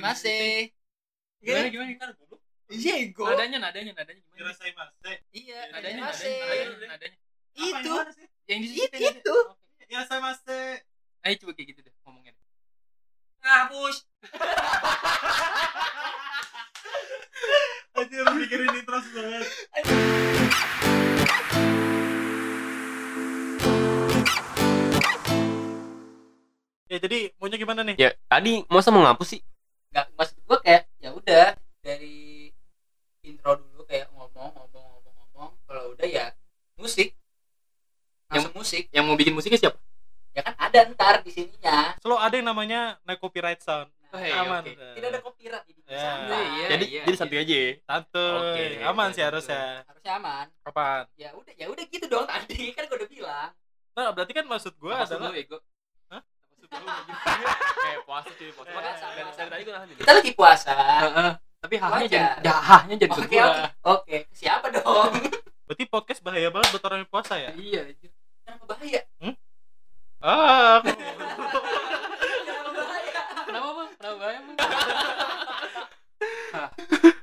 Masih. Gimana gimana gimana? Iya, ego. Nadanya nadanya nadanya gimana? Dirasain Mase. Iya, Nadanya nadanya nadanya. Itu. Yang di It- situ itu. Dirasain Mase. Ayo coba kayak gitu deh ngomongnya. Ah, push. Anjir, mikirin ini terus banget. Ya jadi maunya gimana nih? Ya, tadi masa mau ngapus sih? Enggak, maksud gua kayak ya udah dari intro dulu kayak ngomong ngomong ngomong ngomong kalau udah ya musik langsung musik Yang mau bikin musiknya siapa? ya kan ada ntar di sininya Selalu ada yang namanya naik copyright sound. Oh, iya, Aman. oke. tidak ada copyright jadi Ya. santai. Iya, jadi iya, jadi iya. santai aja. Santuy. Oke, Aman iya, sih iya, harusnya. harusnya aman Kapan? ya udah ya udah gitu dong tadi kan gua udah bilang Nah, berarti kan maksud gue Apa adalah? Apa maksud ego? Kayak puasa cuy, puasa. Ya, Makanya sama. dari, dari tadi gue nahan ini. kita lagi puasa Heeh. Tapi hahnya jadi ya, hahnya jadi ke oke gua. oke oke siapa dong berarti podcast bahaya banget buat orang yang puasa ya? Iya, anjir. kenapa bahaya Ah, aku- kenapa bahaya Kenapa, Bang? Kenapa bahaya, Bang?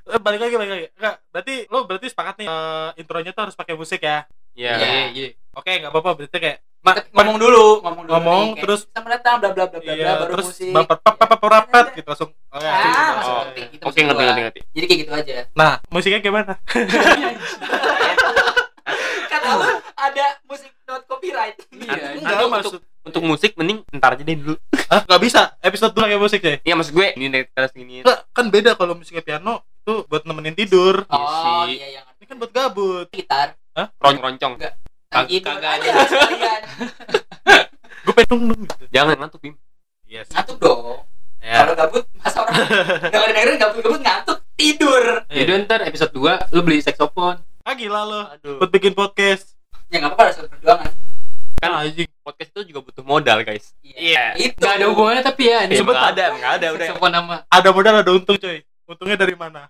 Eh, balik lagi balik lagi. Enggak, berarti lo berarti sepakat nih eh, intronya tuh harus pakai musik ya. Iya. Iya. iya. Oke, nggak apa-apa berarti kayak ma- ngomong dulu ngomong dulu Ngomong, nih, kayak, terus- selamat datang bla bla bla bla iya, baru terus musik baper pap pap pap rapet gitu langsung. Oh, ya, ah gitu. masuk Oh, ngerti gitu Oke, ngerti ngerti ngerti. jadi kayak gitu aja Nah, musiknya gimana? kata lu ada musik not copyright Iya, Enggak, Untuk- maksud Untuk musik mending ntar aja deh dulu. Hah, nggak bisa. Episode dulu pakai musik deh. Iya maksud gue ini nih terus gini. Enggak, kan beda kalau musiknya piano itu buat nemenin tidur. oh sih. iya yang Ini kan buat gabut. gitar Ron roncong. Enggak. Kag- lagi kagak aja ada. sekalian Gue pengen dong gitu. Jangan ngantuk Bim. Yes. ngantuk dong Ya. kalau gabut masa orang dengerin dengerin gabut gabut ngantuk tidur Jadi ntar episode 2 lu beli saxophone. Ah gila lo. Aduh. Buat bikin podcast. ya nggak apa-apa harus perjuangan Kan anjing. podcast itu juga butuh modal, guys. Iya. itu Enggak ada hubungannya tapi ya ini Ya, nggak ada, nggak ada udah. sama Ada modal ada untung coy. Untungnya dari mana?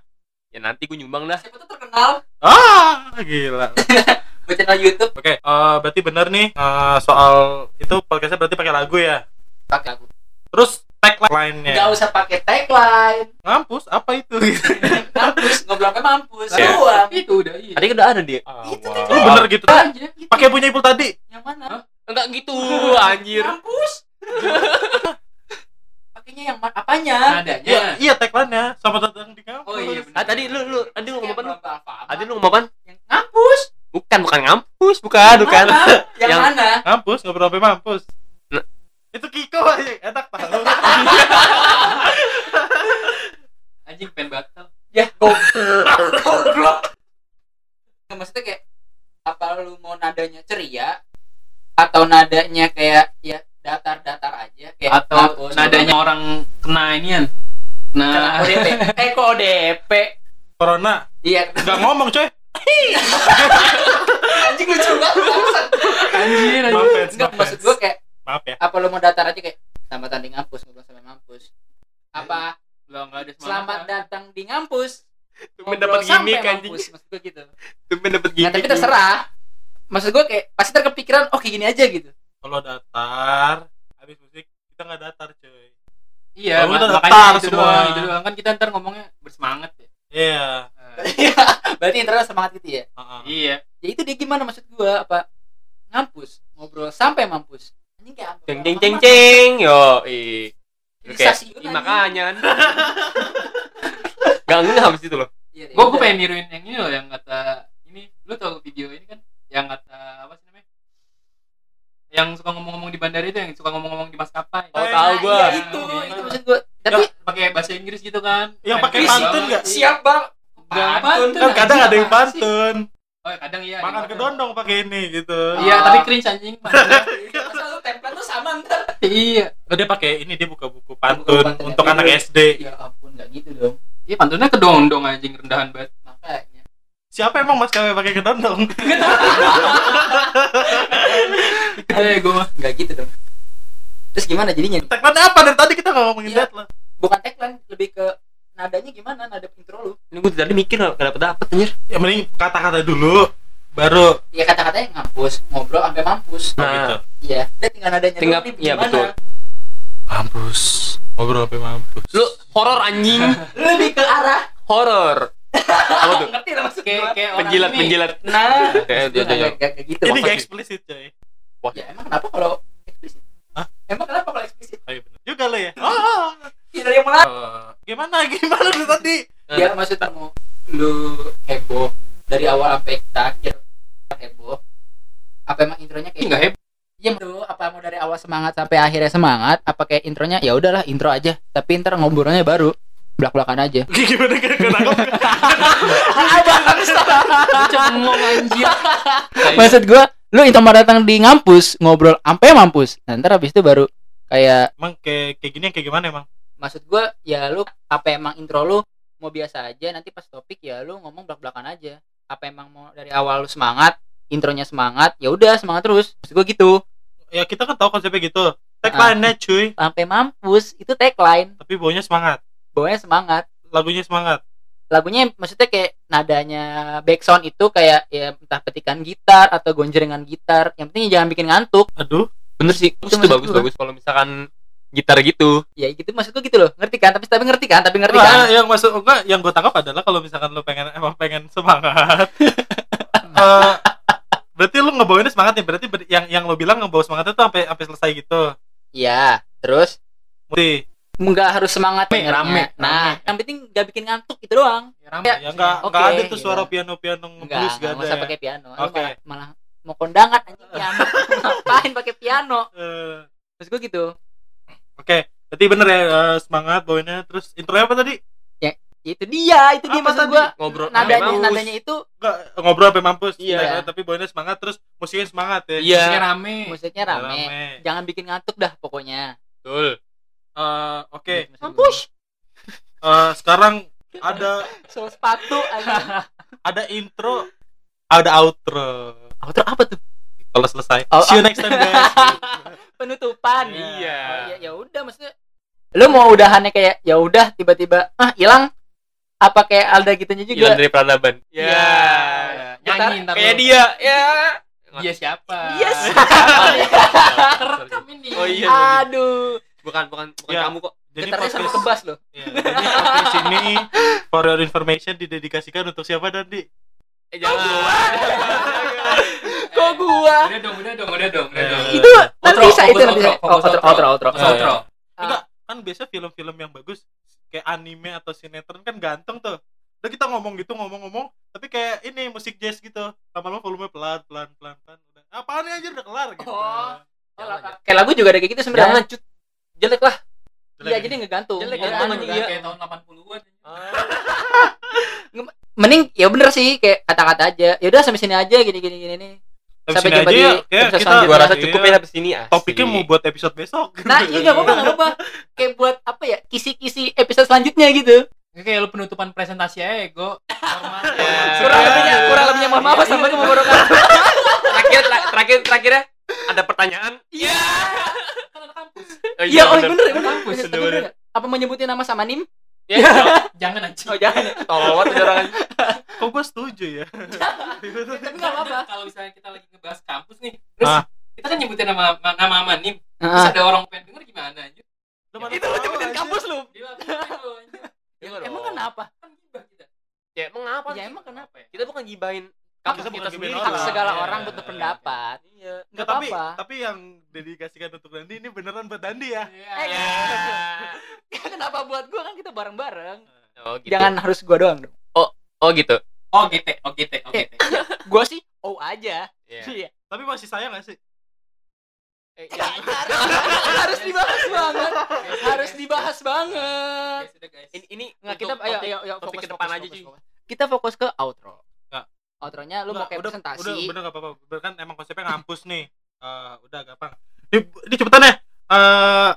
Ya nanti gue nyumbang dah. siapa tuh terkenal Ah, gila. buat channel YouTube Oke, eh, berarti bener nih eh, soal itu podcastnya berarti pakai lagu ya. pakai lagu Terus tagline-nya. nggak usah pakai tagline Ngampus apa itu? mampus ngobrol sampai mampus Iya. doang itu udah iya. Tadi udah ada dia. Itu Lu bener gitu. aja. Gitu. Pakai punya Ipul tadi. yang mana Enggak gitu, anjir. mampus pakainya yang ma- apanya Nadanya. Iya, iya tagline-nya sama datang di kampus. Oh iya, bener. Ah tadi lu lu tadi lu ngomong apa? Tadi lu ngomong apa? yang ngampus Bukan, bukan ngampus, bukan, bukan. Mana? yang, Yang- mana Ngampus, ngobrol sampai mampus. Nah. Itu Kiko aja, enak tahu. Anjing pengen batal. ya goblok goblok Nggak, maksudnya kayak apa lu mau nadanya ceria atau nadanya kayak ya datar-datar aja kayak Atau ngampus, nadanya orang kena inian. kena Nah, ODP eh kok ODP Corona. iya Enggak ngomong, coy. Anjing lucu banget anjir Maaf, anjir. fans, enggak maaf, maksud gua kayak Maaf ya. apa lu mau datar aja kayak selamat datang di ngampus ngobrol sampai mampus apa Lo enggak ada semangat. selamat datang di ngampus Tumben ngobrol dapat gimmick anjing. mampus maksud gua gitu Tumben dapat nah gimmick. tapi terserah maksud gua kayak pasti terkepikiran oh kayak gini aja gitu Kalau datar, habis musik kita nggak datar, coy. Iya, Kalau datar makanya itu semua. doang, itu doang kan kita ntar ngomongnya bersemangat ya. Iya. Nah, Iya, berarti intinya semangat gitu ya Heeh. iya. ya itu dia gimana maksud gua apa ngampus ngobrol sampai mampus anjing kayak Ceng ceng ceng ceng. Yo, ih. Anjing. makanya. Gak nggak habis itu loh. Iya, Gua iya. gua pengen niruin yang ini loh yang kata ini lu tau video ini kan yang kata apa sih namanya? Yang suka ngomong-ngomong di bandara itu yang suka ngomong-ngomong di maskapai. Oh, Eh, tahu gua. iya, itu itu maksud gua tapi pakai bahasa Inggris gitu kan. Yang pakai pantun nggak? siap bang Nggak Pantun. Kan kadang ada yang pantun. Oh, ya, kadang iya. Makan kedondong pakai ini gitu. Iya, Ah. tapi cringe anjing. masa lu template tuh sama ntar iya. Oh, dia pakai ini dia buka buku pantun pantun untuk anak. SD. ya ampun nggak gitu dong Iya, pantunnya kedong-dong anjing rendahan banget. makanya Siapa emang Mas KW pakai kedondong? Eh, gua mah. nggak gitu dong terus gimana jadinya? Tagline apa dari tadi kita nggak ngomongin Iya. deadline. bukan tagline lebih ke nadanya gimana nada intro lu Ini gue tadi mikir gak dapet dapet anjir. Ya mending kata-kata dulu baru ya kata-katanya ngampus ngobrol sampai mampus oh, Nah. gitu. iya udah tinggal nadanya Tinggal- nih, iya, gimana? betul. Mampus. ngobrol apa mampus Lu horor anjing. lebih ke arah Horor. Apa tuh? ngerti lah maksud kayak Penjilat, ini. penjilat. nah Kayak itu dia nggak dia. kayak kayak gitu ini gak eksplisit coy ya emang kenapa kalau eksplisit Hah? emang kenapa kalau eksplisit Ayo bener juga lo ya oh, tidak ada yang melarang Eh, gimana gimana lu tadi? Biar maksudnya mau lu heboh dari awal sampai akhir. Heboh. Apa emang intronya kayak nggak heboh. Iya bro, apa mau dari awal semangat sampai akhirnya semangat? Apa kayak intronya ya udahlah intro aja, tapi ntar ngobrolnya baru belak-belakan aja. gimana kan kenapa cengong anjir Maksud gua, lu intro mau datang di ngampus ngobrol sampai mampus. Nah, ntar habis itu baru kayak emang kayak kayak gini kayak gimana emang maksud gua ya lu apa emang intro lu mau biasa aja nanti pas topik ya lu ngomong belak-belakan aja. Apa emang mau dari awal lu semangat, intronya semangat, ya udah semangat terus. Maksud gua gitu. ya kita kan tahu konsepnya gitu tagline-nya cuy Sampai mampus itu tagline, tapi baunya semangat bawahnya semangat. lagunya semangat lagunya maksudnya kayak nadanya backsound itu kayak ya entah petikan gitar atau gonjrengan gitar yang penting jangan bikin ngantuk aduh Bener sih. Itu Itu bagus bagus kalau misalkan gitar gitu. ya gitu maksudku gitu loh. Ngerti kan? Tapi tapi ngerti kan? Tapi ngerti Nah, kan? yang masuk enggak yang gue tangkap adalah kalau misalkan lu pengen emang pengen semangat. Eh, berarti lu ngebawainnya semangat nih. Berarti ber- yang yang lo bilang ngebawa semangat itu sampai sampai selesai gitu. Ya terus? Mesti. Nggak harus semangat Rame, rame, nah rame. yang penting nggak bikin ngantuk itu doang. Ya, rame. Ya, ya enggak Oke, enggak ada tuh gitu. suara piano piano enggak ngeblues nggak gak ada usah ya. pakai piano. Oke. malah, malah mau kondangan anjing piano ngapain pakai piano? Eh, terus gue gitu oke berarti bener ya eh, semangat bawainnya terus intronya apa tadi? Ya, itu dia itu dia Apa maksud tadi? gua. Ngobrol nadanya mampus. nadanya itu enggak ngobrol sampai mampus Iya. Nah, tapi bawainnya semangat terus musiknya semangat ya. Iya. Musiknya rame. Musiknya rame. Jangan bikin ngantuk dah pokoknya. Betul. Eh, oke. Gitu gua. mampus. Eh, sekarang ada so sepatu ada intro ada outro. Outro apa tuh kalau selesai Oh, see you oh. next time guys penutupan Iya. Oh, ya ya udah maksudnya lu mau udahannya kayak ya udah tiba-tiba ah hilang apa kayak Alda gitunya juga Hilang dari peradaban. Iya. Ya, nyanyi ntar Kayak lu. dia. Ya. dia siapa Iya sih. Kerekam ini Oh iya. aduh Bukan bukan bukan Ya. kamu kok. jadi getarnya sampai podcast kebas loh ya, jadi podcast ini for your information didedikasikan untuk siapa Dandi Eh jangan. kok gua? Udah dong udah dong udah dong udah Eh. dong. itu nanti bisa itu nanti outro. Oh, outro outro. outro enggak kan biasa film-film yang bagus kayak anime atau sinetron kan ganteng tuh. Udah kita ngomong gitu ngomong-ngomong tapi kayak ini musik jazz gitu. Lama-lama volume pelan pelan pelan pelan udah. Apaan anjir? Udah kelar gitu. Oh. Kayak lagu juga ada kayak gitu Jangan sebenarnya cut. Jelek lah. iya jadi ngegantung. Jelek, Iya kan? aja. Udah kayak tahun 80-an mending ya bener sih kayak kata-kata aja. Ya udah sampai sini aja gini gini gini nih Habis Sampai ini jumpa aja di ya episode kita selanjutnya. Gua rasa cukup iya, ya sampai sini. asik. topiknya mau buat episode besok nah iya nggak apa-apa nggak apa-apa kayak buat apa ya kisi-kisi episode selanjutnya gitu kayak lu penutupan presentasi aja ego hormat Ya. kurang lebihnya kurang lebihnya mohon maaf sampai kemorokan terakhir tra- terakhir terakhirnya ada pertanyaan. iya kan ada kampus Oh, iya oh bener. bener Kampus, apa mau nyebutin nama sama nim ya jangan anjing oh jangan ya Tolol banget orang. kok gue setuju ya tapi nggak apa-apa kalau misalnya kita lagi ngebahas kampus nih terus Ah. kita kan nyebutin nama nama nama nim terus Heeh. ada orang pengen denger gimana anjir Lu mana itu lu nyebutin kampus lu? Iya emang dong. kenapa kan gibah kita Ya emang apa? ya emang kenapa ya Kita bukan gibahin Kita bukan kita gibahin sendiri. hak segala Iya, orang iya, butuh iya. pendapat Iya. Nggak, tapi apa-apa. tapi yang dedikasikan untuk Dandi ini beneran buat Dandi ya Eh, Iya. kenapa buat gua kan kita bareng-bareng Oh gitu. jangan harus gua doang dong Oh gitu. oh GT oh GT oh GT gua sih oh aja Iya. iya tapi masih sayang gak sih Eh, iya. harus dibahas banget harus dibahas banget Ini ini nggak kita ayo ayo fokus ke depan fokus, aja, fokus, cuy. fokus. kita fokus ke outro. Outronya lu mau kayak udah, presentasi. udah bener gak apa-apa. Kan emang konsepnya ngampus nih. Eh, udah gampang. Ini, ini cepetan ya. Eh,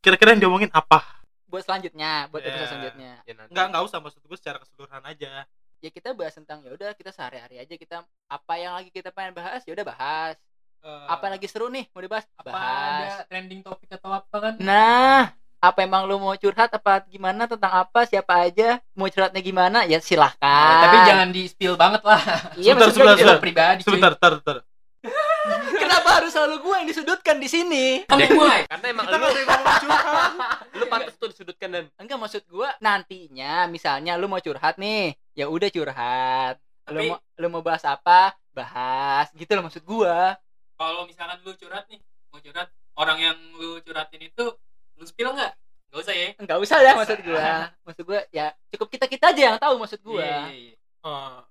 kira-kira yang diomongin apa? Buat selanjutnya buat Iya. episode selanjutnya. Ya, nanti. nggak nggak usah maksud gue secara keseluruhan aja. Ya kita bahas tentang ya udah kita sehari-hari aja kita apa yang lagi kita pengen bahas ya udah bahas. Eh, apa lagi seru nih mau dibahas? apa bahas. ada trending topik atau apa kan? Nah apa emang lu mau curhat apa gimana tentang apa siapa aja mau curhatnya gimana ya silahkan Nah, tapi jangan di spill banget lah iya Sebentar, sebentar, sebentar. pribadi cuy sebentar sebentar sebentar kenapa harus selalu gue yang disudutkan di sini? Kamu mulai. Karena emang Kita lu mau curhat. lu pantas tuh disudutkan dan Enggak maksud gue nantinya misalnya lu mau curhat nih, ya udah curhat. Lu Tapi- mau lu mau bahas apa? Bahas. Gitu loh maksud gue. Kalau misalkan lu curhat nih, mau curhat, orang yang lu curhatin itu lu spill nggak? Nggak usah ya. Enggak usah ya maksud gue. Maksud gue ya cukup kita kita aja yang tahu maksud gue. Iya, iya, iya. Oh,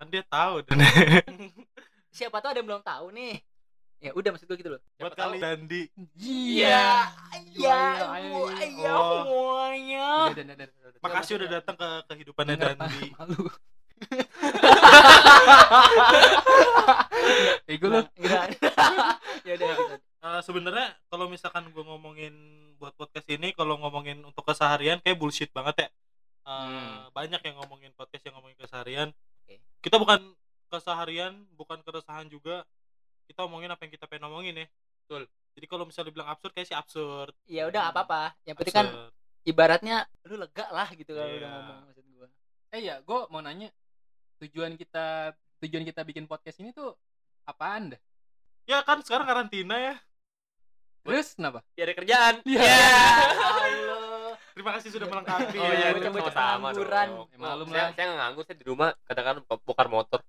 kan dia tahu dan Siapa tahu ada yang belum tahu nih. Ya udah maksud gue gitu loh. buat kali Dandi. Iya. Iya. iya, Iya Oh. semuanya. Makasih udah datang ke kehidupannya Dandi. Malu. Ego lu. Enggak. ya udah gitu. Eh, sebenarnya kalau misalkan gue ngomongin buat podcast ini kalau ngomongin untuk keseharian kayak bullshit banget ya Eh, Hmm. banyak yang ngomongin podcast yang ngomongin keseharian Oke. kita bukan keseharian bukan keresahan juga kita ngomongin apa yang kita pengen ngomongin ya Betul. jadi kalau misalnya dibilang absurd kayak sih absurd Ya udah nggak apa-apa. Yang penting kan ibaratnya lu lega lah gitu kalau Iya. udah ngomong maksud gue. Eh ya, gue mau nanya tujuan kita tujuan kita bikin podcast ini tuh apaan dah? ya kan sekarang karantina ya Terus kenapa? biar ada kerjaan. Iya. Allah. terima kasih sudah melengkapi Oh ya. iya, itu sama-sama pengangguran. Ya, malum saya, lah. saya nggak nganggur, saya di rumah katakan bongkar motor.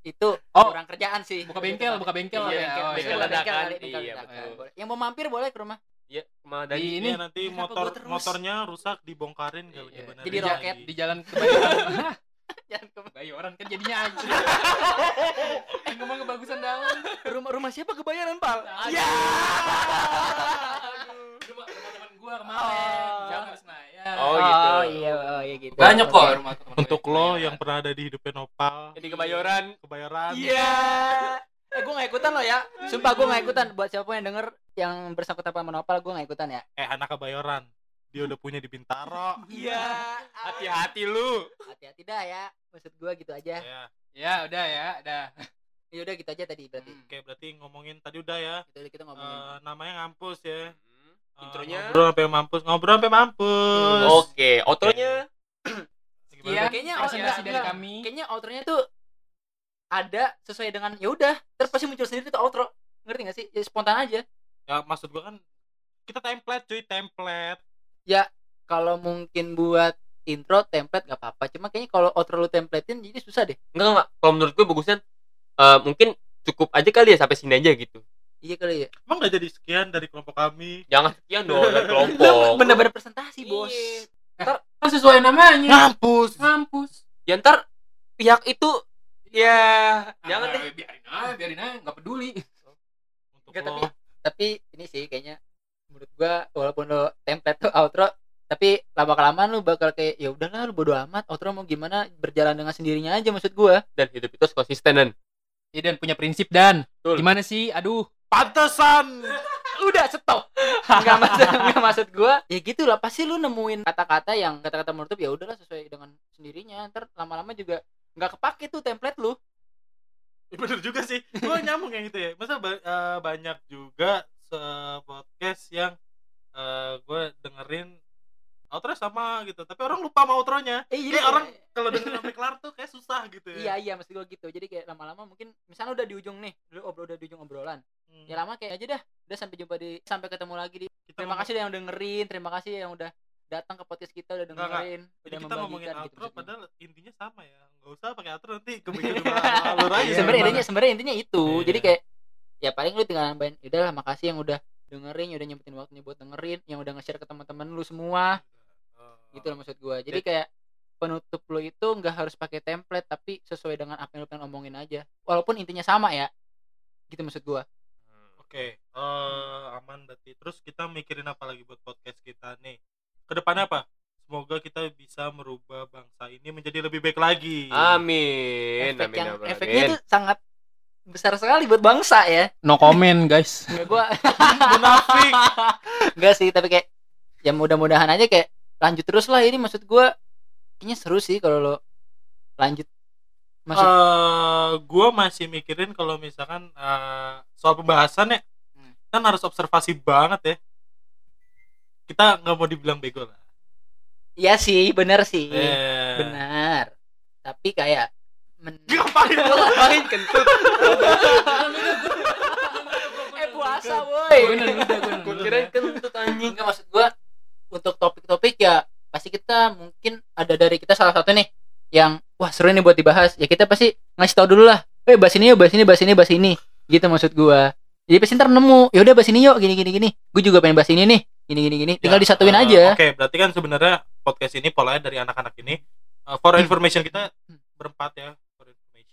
Itu Oh. kurang kerjaan sih. Buka bengkel, buka bengkel Iya, ya. bengkel, Oh, bengkel, iya. bengkel Dadakan. kali, bengkel Iya, dadakan. betul. Yang mau mampir boleh ke rumah. Iya, sama Di dari ini Iya, nanti Kenapa motor motornya rusak dibongkarin Iya. kalau gimana Jadi roket. di jalan kebayoran. Jangan ke kebayoran kan jadinya aja. Ngomong kebagusan daun. rumah rumah siapa kebayaran, Pal? Ya. Rumah rumah teman gua kemarin. Oh. Jangan Senayan. Oh, gitu. Oh iya, oh iya gitu. Banyak kok rumah teman untuk lo yang pernah ada di hidupnya Nopal. Jadi kebayoran. kebayaran Iya. Eh gue gak ikutan loh ya. Sumpah gue gak ikutan. Buat siapa yang denger Yang bersangkutan sama Nopal Gue gak ikutan ya. Eh anak kebayoran. Dia udah punya di Bintaro. Iya. Hati-hati lu. Hati-hati dah ya. Maksud gue gitu aja. Ya Ya, udah ya, udah. Ya udah gitu aja tadi berarti. Hmm. oke berarti ngomongin tadi udah ya. Gitu aja kita ngomongin. Eh, namanya ngampus ya. Hmm. Eh, Intronya? ngobrol sampai mampus ngobrol sampai mampus Oke, outronya? Gimana? Iya, Kayaknya presentasi oh, dari enggak. kami. Kayaknya outronya tuh Ada sesuai dengan ya udah Terus pasti muncul sendiri tuh outro Ngerti gak sih? Ya spontan aja ya maksud gua kan kita template cuy template Kalau mungkin buat intro template gak apa-apa Cuma kayaknya kalau outro lu templatein jadi susah deh enggak enggak. Kalau menurut gue bagusnya eh, mungkin cukup aja kali ya sampai sini aja gitu. Iya kali ya emang gak jadi sekian dari kelompok kami Jangan sekian dong dari kelompok. Bener-bener presentasi bos Iya. Kan sesuai namanya. ngampus Ngampus. Ya ntar pihak itu ya jangan Ah, deh. Biarin aja, biarin aja, nggak peduli. untuk Enggak, tapi tapi ini sih kayaknya menurut gua walaupun lo template tuh outro tapi lama kelamaan lu bakal kayak ya udahlah lu bodo amat outro mau gimana berjalan dengan sendirinya aja maksud gua Dan hidup itu konsisten dan Ya dan punya prinsip dan. Betul. Gimana sih? Aduh. Pantesan. Udah stop. Nggak maksud nggak maksud gua. Ya gitu lah pasti lu nemuin kata-kata yang kata-kata menutup ya udahlah sesuai dengan sendirinya. Ntar lama-lama juga nggak kepake tuh template lu. Ya, bener juga sih. Gue nyambung yang itu ya. Masa ba- eh, banyak juga se podcast yang gue dengerin outro sama gitu tapi orang lupa sama outronya eh jadi orang kalau denger sampai kelar tuh kayak susah gitu iya ya iya maksud gua gitu jadi kayak lama-lama mungkin misalnya udah di ujung nih lu obrol udah di ujung obrolan Hmm. ya lama kayak aja dah udah sampai jumpa di sampai ketemu lagi di Kita terima ngomong- kasih yang dengerin terima kasih yang udah datang ke podcast kita udah Enggak, enggak. dengerin jadi udah kita ngomongin gitu outro maksudnya. padahal intinya sama ya nggak usah pakai outro nanti kebikin alur aja Iya, sebenarnya gimana? intinya sebenarnya intinya itu Iya. jadi kayak ya paling lu tinggal nambahin udahlah makasih yang udah dengerin yang udah nyempetin waktunya buat dengerin yang udah nge-share ke teman-teman lu semua gitu loh maksud gua jadi kayak penutup lu itu nggak harus pakai template tapi sesuai dengan apa yang lu pengen omongin aja walaupun intinya sama ya gitu maksud gua Oke, eh, aman berarti. Terus kita mikirin apa lagi buat podcast kita nih? Ke depannya apa? Semoga kita bisa merubah bangsa ini menjadi lebih baik lagi. Amin. efek Amin. yang amin, efeknya tuh sangat besar sekali buat bangsa ya No comment, guys. gua Munafik. Enggak sih, tapi kayak ya mudah-mudahan aja kayak lanjut terus lah ini maksud gua kayaknya seru sih kalau lo lanjut maksud Eh, gua masih mikirin kalau misalkan eh, soal pembahasan ya, Hmm. kan harus observasi banget ya. Kita nggak mau dibilang bego lah. Iya sih, bener sih. Eh. Benar. Tapi kayak men Ngapain lo? Ngapain kentut? puasa woi Gue gue Gue kirain kentut anjing. enggak maksud gua untuk topik-topik ya pasti kita mungkin ada dari kita salah satu nih yang wah seru nih buat dibahas ya kita pasti ngasih tahu dulu lah eh bahas ini yuk bahas ini bahas ini bahas ini gitu maksud gua jadi pasti ntar nemu ya udah bahas ini yuk gini gini gini gue juga pengen bahas ini nih gini gini gini tinggal Ya, disatuin eh, aja Oke, berarti kan sebenarnya podcast ini polanya dari anak-anak ini. Eh, for Hmm. information kita berempat ya.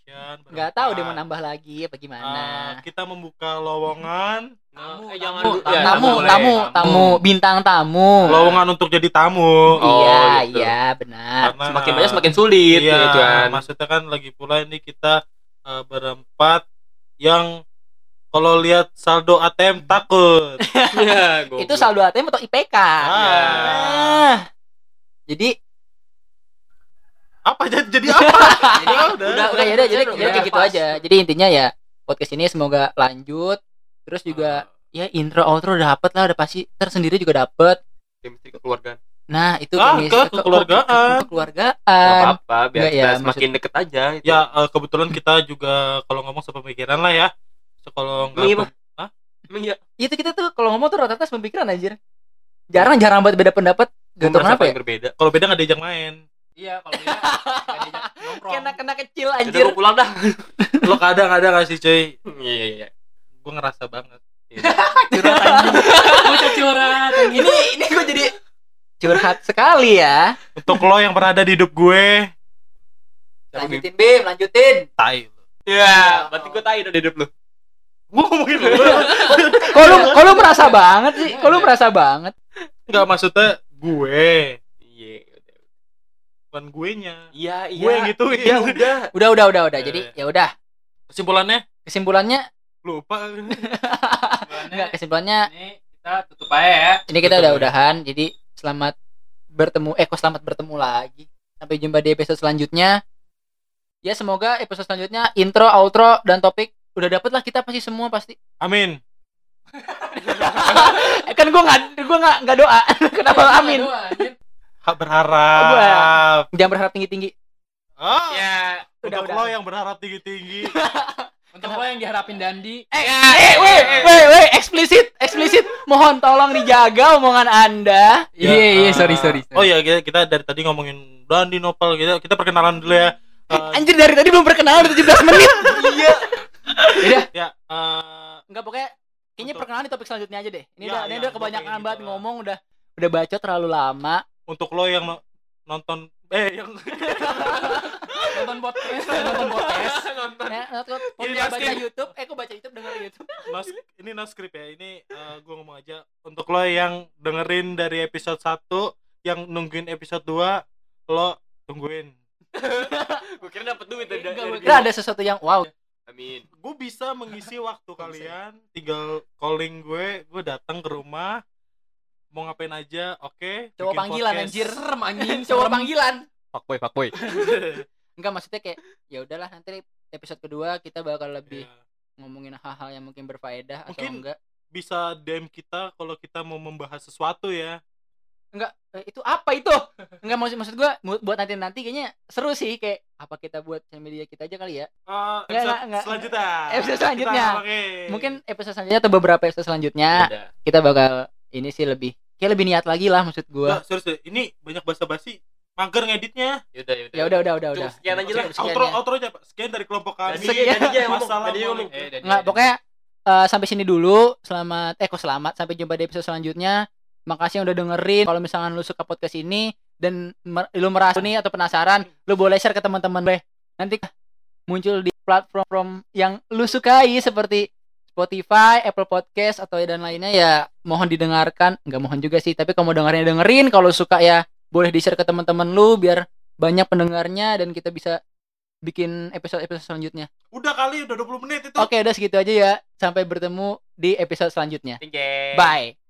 For information. nggak tahu dia mau nambah lagi apa gimana kita membuka lowongan, Nah, Tamu, eh, jangan tamu, tamu Ya, tamu boleh. tamu tamu bintang tamu lowongan untuk jadi tamu. Oh, iya gitu. iya benar Karena Semakin banyak semakin sulit iya, gitu kan. maksudnya kan lagi pula ini kita eh, berempat yang kalau lihat saldo ATM takut. Iya, itu saldo ATM atau IPK Ah. Ah. jadi apa jadi jadi apa? Jadi Ya ya udah jadi, jadi kayak gitu aja jadi intinya ya podcast ini semoga lanjut terus juga ya intro outro dapet lah udah pasti tersendiri juga dapet Chemistry kekeluargaan. nah itu Ah, kemis- ke- kekeluargaan. ke- kekeluargaan Gak apa-apa, biar Enggak, kita ya, semakin deket aja. Gitu. Ya eh, kebetulan kita juga kalau ngomong sepemikiran lah ya. So, kalau iya, Bang? Emang iya. itu kita tuh kalau ngomong tuh rata-rata pemikiran anjir jarang jarang banget beda pendapat gak tau kenapa ya berbeda. kalau beda nggak diajak main. Iya, kalau dia nggak diajak nongkrong. kena kena kecil Udah anjir gue pulang dah. Lo kadang ada nggak sih cuy? Iya iya iya. Gue ngerasa banget. curhat anjing. Bocah curhat ini ini gue jadi curhat sekali ya Untuk lo yang berada di hidup gue, lanjutin bim lanjutin tai. Iya, berarti gue tahu udah hidup lu. Gue ngomongin lo. kok lu kok lu merasa banget sih kok lu merasa banget Nggak maksudnya gue, Iya. udah. Bukan gue nya. Iya iya. Gue yang gituin. Iya udah. udah udah udah udah jadi ya udah Kesimpulannya kesimpulannya lupa. enggak kesimpulannya Ini kita tutup aja ya. ini kita udah ya. udahan jadi selamat bertemu eh kok selamat bertemu lagi sampai jumpa di episode selanjutnya ya semoga episode selanjutnya intro outro dan topik udah dapet lah kita pasti semua pasti Amin. eh, kan gua nggak gua nggak nggak doa kenapa amin Doa, berharap. jangan berharap tinggi tinggi Oh, Ya. udah untuk udah lo yang berharap tinggi-tinggi. Untuk lo yang diharapin Dandi. eh eh weh weh weh eksplisit eksplisit mohon tolong dijaga omongan anda Ya, Iya, iya, eh, sorry, sorry. Oh iya, kita, kita dari tadi ngomongin Dandi Nopal kita kita perkenalan dulu ya. Eh, anjir dari tadi belum perkenalan udah 17 menit iya udah ya, eh, Enggak pokoknya kayaknya Untuk- perkenalan di topik selanjutnya aja deh. Ini Ya, udah ini ya, udah kebanyakan pengen banget gitu. ngomong udah udah bacot terlalu lama. Untuk lo yang no- nonton eh yang Nonton podcast, nonton podcast. Nah, nonton Ini podcast baca YouTube, eh kok baca YouTube denger YouTube. no, ini no script ya. Ini gue ngomong aja untuk lo yang dengerin dari episode 1 yang nungguin episode 2 lo tungguin. Gue kira dapet duit dari. Enggak, dari- gua kira ada sesuatu yang wow. Amin. Gue bisa mengisi waktu kalian tinggal calling gue, gue datang ke rumah mau ngapain aja, oke. Cowok bikin panggilan podcast. anjir. Serem anjing, Cowok serem. panggilan. Fuckboy fuckboy. Enggak maksudnya kayak ya udahlah nanti episode kedua kita bakal lebih Ya. ngomongin hal-hal yang mungkin berfaedah atau Mungkin- enggak. Bisa DM kita kalau kita mau membahas sesuatu ya. Enggak, eh, itu apa itu? Enggak maksud maksud gua mu- buat nanti nanti kayaknya seru sih kayak apa kita buat media kita aja kali ya. Eh, Nggak, episode nggak, nggak. selanjutnya. Episode selanjutnya. Mungkin episode selanjutnya atau beberapa episode selanjutnya Udah. kita bakal ini sih lebih kayak lebih niat lagi lah maksud gua. Nggak, serius deh. Ini banyak basa-basi. Mager ngeditnya. Yaudah yaudah. Ya udah udah udah sekian aja lah. Sekian Outro ya. outro aja, Pak. Sekian dari kelompok kami. Dadi aja yang. Dadi ngomong. Eh, Dandi. pokoknya eh, sampai sini dulu. Selamat eh kok selamat sampai jumpa di episode selanjutnya. Makasih yang udah dengerin. Kalau misalkan lu suka podcast ini dan mer- lu merasa nih atau penasaran, lu boleh share ke teman-teman deh. Nanti muncul di platform yang lu sukai seperti Spotify, Apple Podcast atau dan lainnya ya mohon didengarkan. Enggak mohon juga sih, tapi kalau mau dengerin dengerin, kalau suka ya boleh di-share ke teman-teman lu biar banyak pendengarnya dan kita bisa bikin episode-episode selanjutnya. Udah kali, udah 20 menit itu. Oke, udah segitu aja ya. Sampai bertemu di episode selanjutnya. Bye.